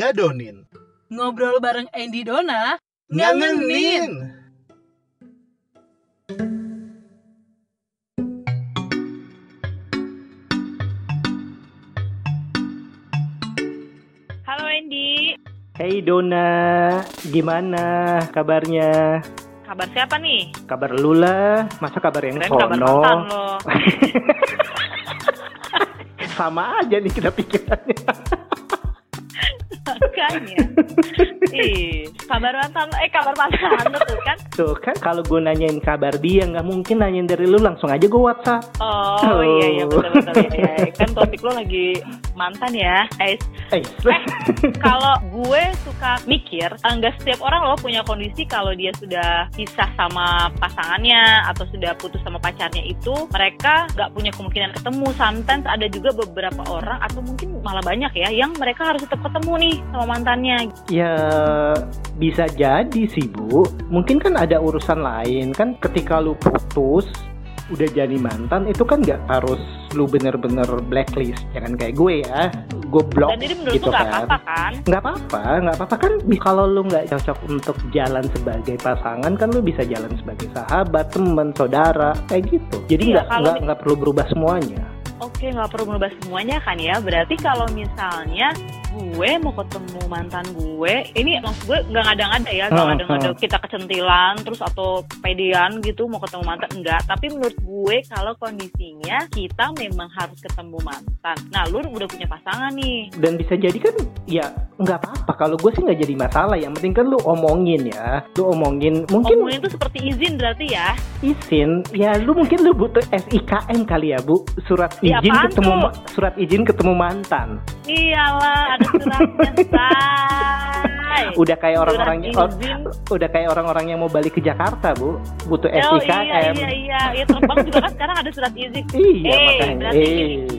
ngadonin, Ngobrol bareng Andy Dona. ngangenin. Halo Andy, Hey Dona, gimana kabarnya? kabar siapa nih? Kabar lu lah, masa kabar yang Keren kabar sono? mantan lo. Sama aja nih kita pikirannya. Makanya. Ih, kabar mantan eh kabar mantan tuh kan? Tuh kan kalau gue nanyain kabar dia nggak mungkin nanyain dari lu langsung aja gue WhatsApp. Oh, iya iya betul betul ya. ya. Kan topik lo lagi mantan ya. Eh, Eh, kalau gue suka mikir, enggak setiap orang lo punya kondisi kalau dia sudah pisah sama pasangannya atau sudah putus sama pacarnya itu, mereka nggak punya kemungkinan ketemu. Sometimes ada juga beberapa orang atau mungkin malah banyak ya yang mereka harus tetap ketemu nih sama mantannya. ya bisa jadi sih bu. Mungkin kan ada urusan lain. Kan ketika lu putus udah jadi mantan itu kan nggak harus lu bener-bener blacklist. Jangan kayak gue ya. Gue blok Dan menurut gitu lo nggak kan. apa-apa kan? nggak apa-apa nggak apa-apa. Kan kalau lu nggak cocok untuk jalan sebagai pasangan kan lu bisa jalan sebagai sahabat teman saudara kayak gitu. Jadi Iya, nggak di- nggak perlu berubah semuanya Oke, nggak perlu merubah semuanya kan ya. Berarti kalau misalnya gue mau ketemu mantan gue, ini maksud gue nggak ngada-ngada ya, nggak Hmm, ngada-ngada hmm. kita kecentilan terus atau pedean gitu mau ketemu mantan enggak. Tapi menurut gue kalau kondisinya kita memang harus ketemu mantan. Nah, lu udah punya pasangan nih. dan bisa jadi kan ya nggak apa-apa kalau gue sih nggak jadi masalah yang penting kan lu omongin ya lu omongin mungkin Omongin itu seperti izin berarti ya. izin ya lu mungkin lu butuh SIKM kali ya bu surat Iya, izin apaan ketemu tuh? surat izin ketemu mantan Iyalah, ada suratnya, say. udah kayak orang-orang Surat izin. udah kayak orang-orang yang mau balik ke Jakarta bu butuh Oh SIKM iya iya iya, ya terbang juga kan sekarang ada surat izin. Iya Eh, makanya. berarti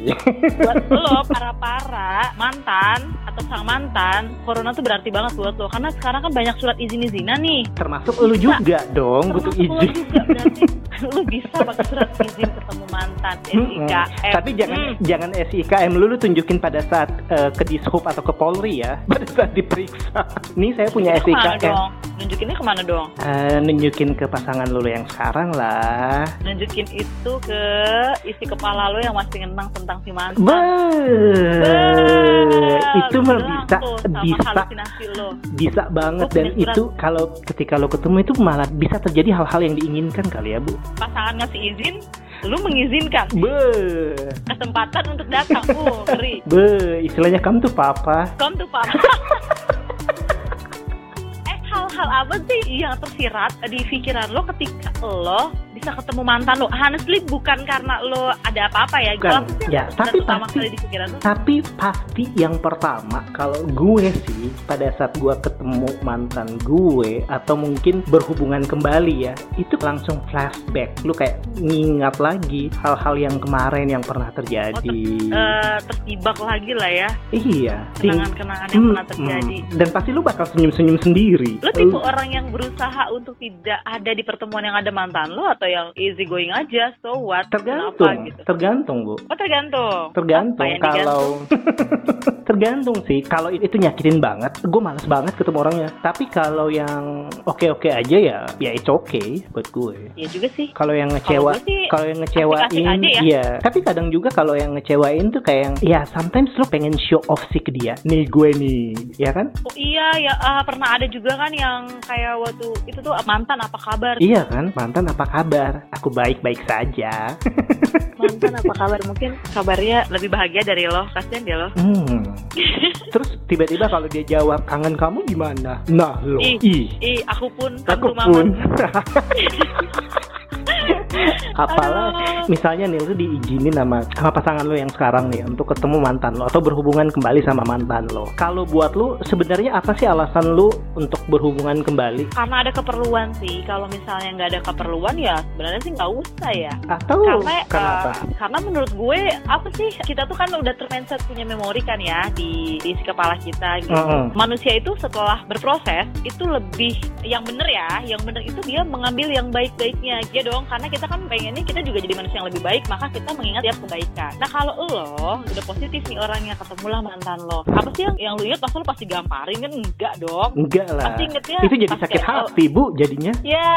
Eh. buat lo para para mantan atau sang mantan corona tuh berarti banget buat lo karena sekarang kan banyak surat izin izinan nih Termasuk lu juga dong butuh Termasuk lo izin. juga berarti lo bisa pakai surat izin ketemu mantan. SIKM Tapi jangan Hmm. jangan SIKM lu lu tunjukin pada saat eh, ke Dishub atau ke Polri ya pada saat diperiksa. Nih saya punya ke mana SIKM. dong nunjukinnya ke mana dong Eh, nunjukin ke pasangan lu yang sekarang lah. nunjukin itu ke isi kepala lo yang masih ngenang tentang si mantan Be, itu mah bisa bisa bisa banget dan itu kalau ketika lo ketemu itu malah bisa terjadi hal-hal yang diinginkan kali ya bu. Pasangan ngasih izin lu mengizinkan Be, kesempatan untuk datang uh ngeri be, istilahnya kamu tuh papa. Kom tuh Pak. hal-hal apa sih yang tersirat di pikiran lo ketika lo bisa ketemu mantan lo? Honestly bukan karena lo ada apa-apa ya. Bukan. Yang Ya, tapi pasti- kali di pikiran lo? Tapi pasti yang pertama kalau gue sih pada saat gue ketemu mantan gue atau mungkin berhubungan kembali ya itu langsung flashback lu kayak ngingat lagi hal-hal yang kemarin yang pernah terjadi Eh, terjebak lagi lah ya iya kenangan-kenangan yang Hmm, pernah terjadi. hmm. dan pasti lu bakal senyum-senyum sendiri Lo tipe orang yang berusaha untuk tidak ada di pertemuan yang ada mantan lo atau yang easy going aja? So what? tergantung Kenapa gitu? tergantung bu Oh tergantung. tergantung kalau tergantung sih kalau itu nyakitin banget gue males banget ketemu orangnya tapi kalau yang oke oke aja ya ya it's okay buat gue Iya juga sih. kalau yang ngecewa Kalau yang ngecewain aja ya. iya tapi kadang juga kalau yang ngecewain tuh kayak yang ya sometimes lo pengen show off sih ke dia nih gue nih ya kan Oh iya ya ah, pernah ada juga kan yang kayak waktu itu tuh mantan apa kabar? iya kan mantan apa kabar aku baik baik saja Mantan apa kabar? Mungkin kabarnya lebih bahagia dari lo. Kasian dia lo. hmm. terus tiba-tiba kalau dia jawab kangen kamu gimana nah lo Ih. ih Ih, aku pun aku pun. apalah Aduh. misalnya nih lu diizinin sama sama pasangan lu yang sekarang nih untuk ketemu mantan lo atau berhubungan kembali sama mantan lo kalau buat lu sebenarnya apa sih alasan lu untuk berhubungan kembali Karena ada keperluan sih. Kalau misalnya nggak ada keperluan ya sebenarnya sih nggak usah ya. atau karena kenapa eh, karena menurut gue apa sih kita tuh kan udah termindset punya memori kan ya di di isi kepala kita gitu. Mm-mm. Manusia itu setelah berproses itu lebih yang bener ya, yang bener itu dia mengambil yang baik-baiknya aja dong karena kita kan pengennya kita juga jadi manusia yang lebih baik, maka kita mengingat tiap kebaikan. Nah kalau lo udah positif nih orangnya ketemu lah mantan lo, apa sih yang yang lo ingat pas lo pasti gamparin kan enggak dong? Enggak lah. Pasti ingetnya Itu jadi sakit kayak, oh, hati, Bu, jadinya. Ya,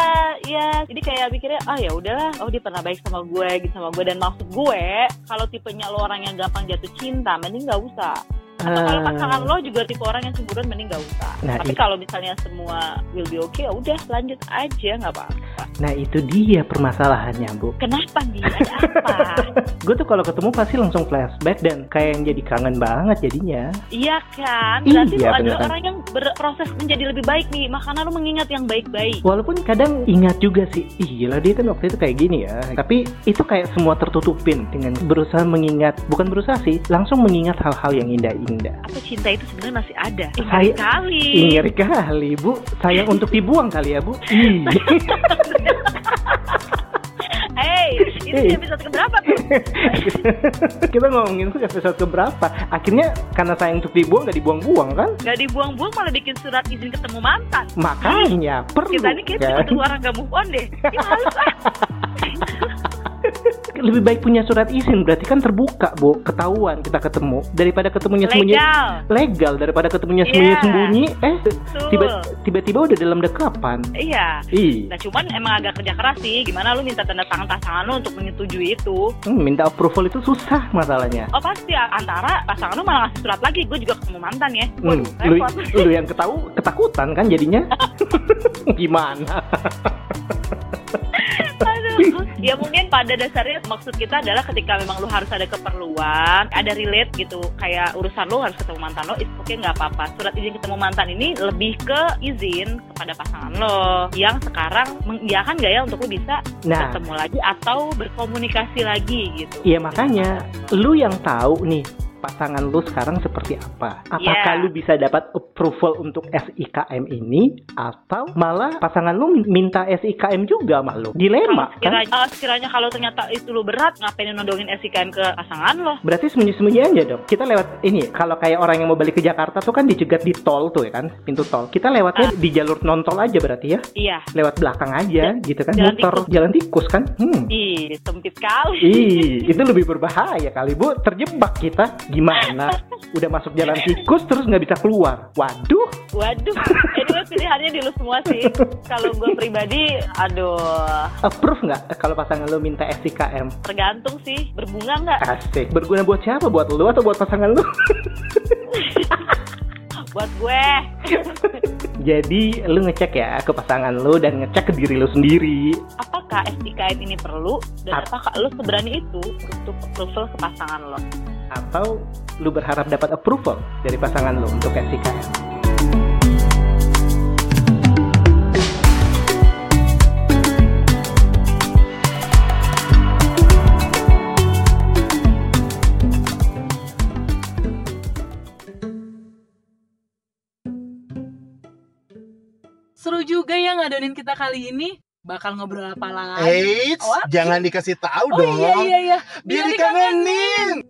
ya. Jadi kayak mikirnya, ah ya udahlah, oh dia pernah baik sama gue, gitu sama gue. Dan maksud gue, kalau tipenya lo orang yang gampang jatuh cinta, mending gak usah. Atau kalau pasangan lo juga tipe orang yang cemburuan, mending gak usah. Nah, Tapi kalau misalnya semua will be okay, ya udah lanjut aja, nggak apa-apa. Nah, itu dia permasalahannya, Bu. Kenapa nih? Ada apa? Gue tuh kalau ketemu pasti langsung flashback dan kayak yang jadi kangen banget jadinya. iya kan? Berarti Iya, lo adalah orang yang berproses menjadi lebih baik nih. Makanya lo mengingat yang baik-baik. Walaupun kadang ingat juga sih, ih gila dia kan waktu itu kayak gini ya. Tapi itu kayak semua tertutupin dengan berusaha mengingat, bukan berusaha sih, langsung mengingat hal-hal yang indah-indah. Apa cinta itu sebenarnya masih ada? Ih, Saya- kali. Ngeri kali, Bu. Sayang untuk dibuang kali ya, Bu. Ih. Hey, ini Hey. episode keberapa tuh? Kita ngomongin tuh episode keberapa. Akhirnya karena sayang untuk dibuang gak dibuang-buang kan? Gak dibuang-buang malah bikin surat izin ketemu mantan. Makanya perlu Kita ini kayak kan? orang gak move on deh. Ya. Lebih baik punya surat izin berarti kan terbuka, Bu. Ketahuan kita ketemu daripada ketemunya sembunyi Legal. legal daripada ketemunya Iya. sembunyi-sembunyi eh Betul. tiba tiba-tiba udah dalam dekapan. Iya. Ih, Nah cuman emang agak kerja keras sih. Gimana lu minta tanda tangan pasangan lu untuk menyetujui itu? hmm, minta approval itu susah masalahnya. Oh pasti antara pasangan lu malah ngasih surat lagi. Gue juga ketemu mantan ya. Hmm, Waduh, lu, repot. lu yang ketahu ketakutan kan jadinya? Gimana? Aduh. Ya mungkin pada dasarnya maksud kita adalah ketika memang lu harus ada keperluan, ada relate gitu, kayak urusan lu harus ketemu mantan lo, it's okay nggak apa-apa. Surat izin ketemu mantan ini lebih ke izin kepada pasangan lo yang sekarang mengiyakan gak ya untuk lu bisa Nah, ketemu lagi atau berkomunikasi lagi gitu. Iya makanya lu yang tahu nih pasangan lu sekarang seperti apa. Apakah Yeah. lu bisa dapat approval untuk SIKM ini atau malah pasangan lu minta SIKM juga sama lu. Dilema Kalau kan? sekiranya, ah, sekiranya kalau ternyata itu lu berat, ngapain nodongin SIKM ke pasangan lo? Berarti sembunyi-sembunyi aja dong. Kita lewat ini kalau kayak orang yang mau balik ke Jakarta tuh kan dicegat di tol tuh ya kan, pintu tol. Kita lewatnya di jalur non tol aja berarti ya. Iya. Lewat belakang aja gitu kan, jalan muter jalan tikus kan. Hmm. Ih, sempit kali. Ih, itu lebih berbahaya kali bu. Terjebak kita. Gimana? Udah masuk jalan tikus terus nggak bisa keluar. Waduh. Waduh, anyway pilihannya di lu semua sih. Kalau gue pribadi, aduh, Approve nggak kalau pasangan lu minta SIKM? tergantung sih. Berbunga nggak? Asik. Berguna buat siapa? Buat lu atau buat pasangan lu? Buat gue. Jadi lu ngecek ya ke pasangan lu dan ngecek ke diri lu sendiri. Apakah SIKM ini perlu? Dan Ap- apakah lu seberani itu untuk approval ke pasangan lo? Atau lu berharap dapat approval dari pasangan lu untuk SIKM? Seru juga ya ngadonin kita kali ini. Bakal ngobrol apa lagi? Eits, Oh, apa? jangan dikasih tahu Oh dong. iya iya iya. Biar dikangenin.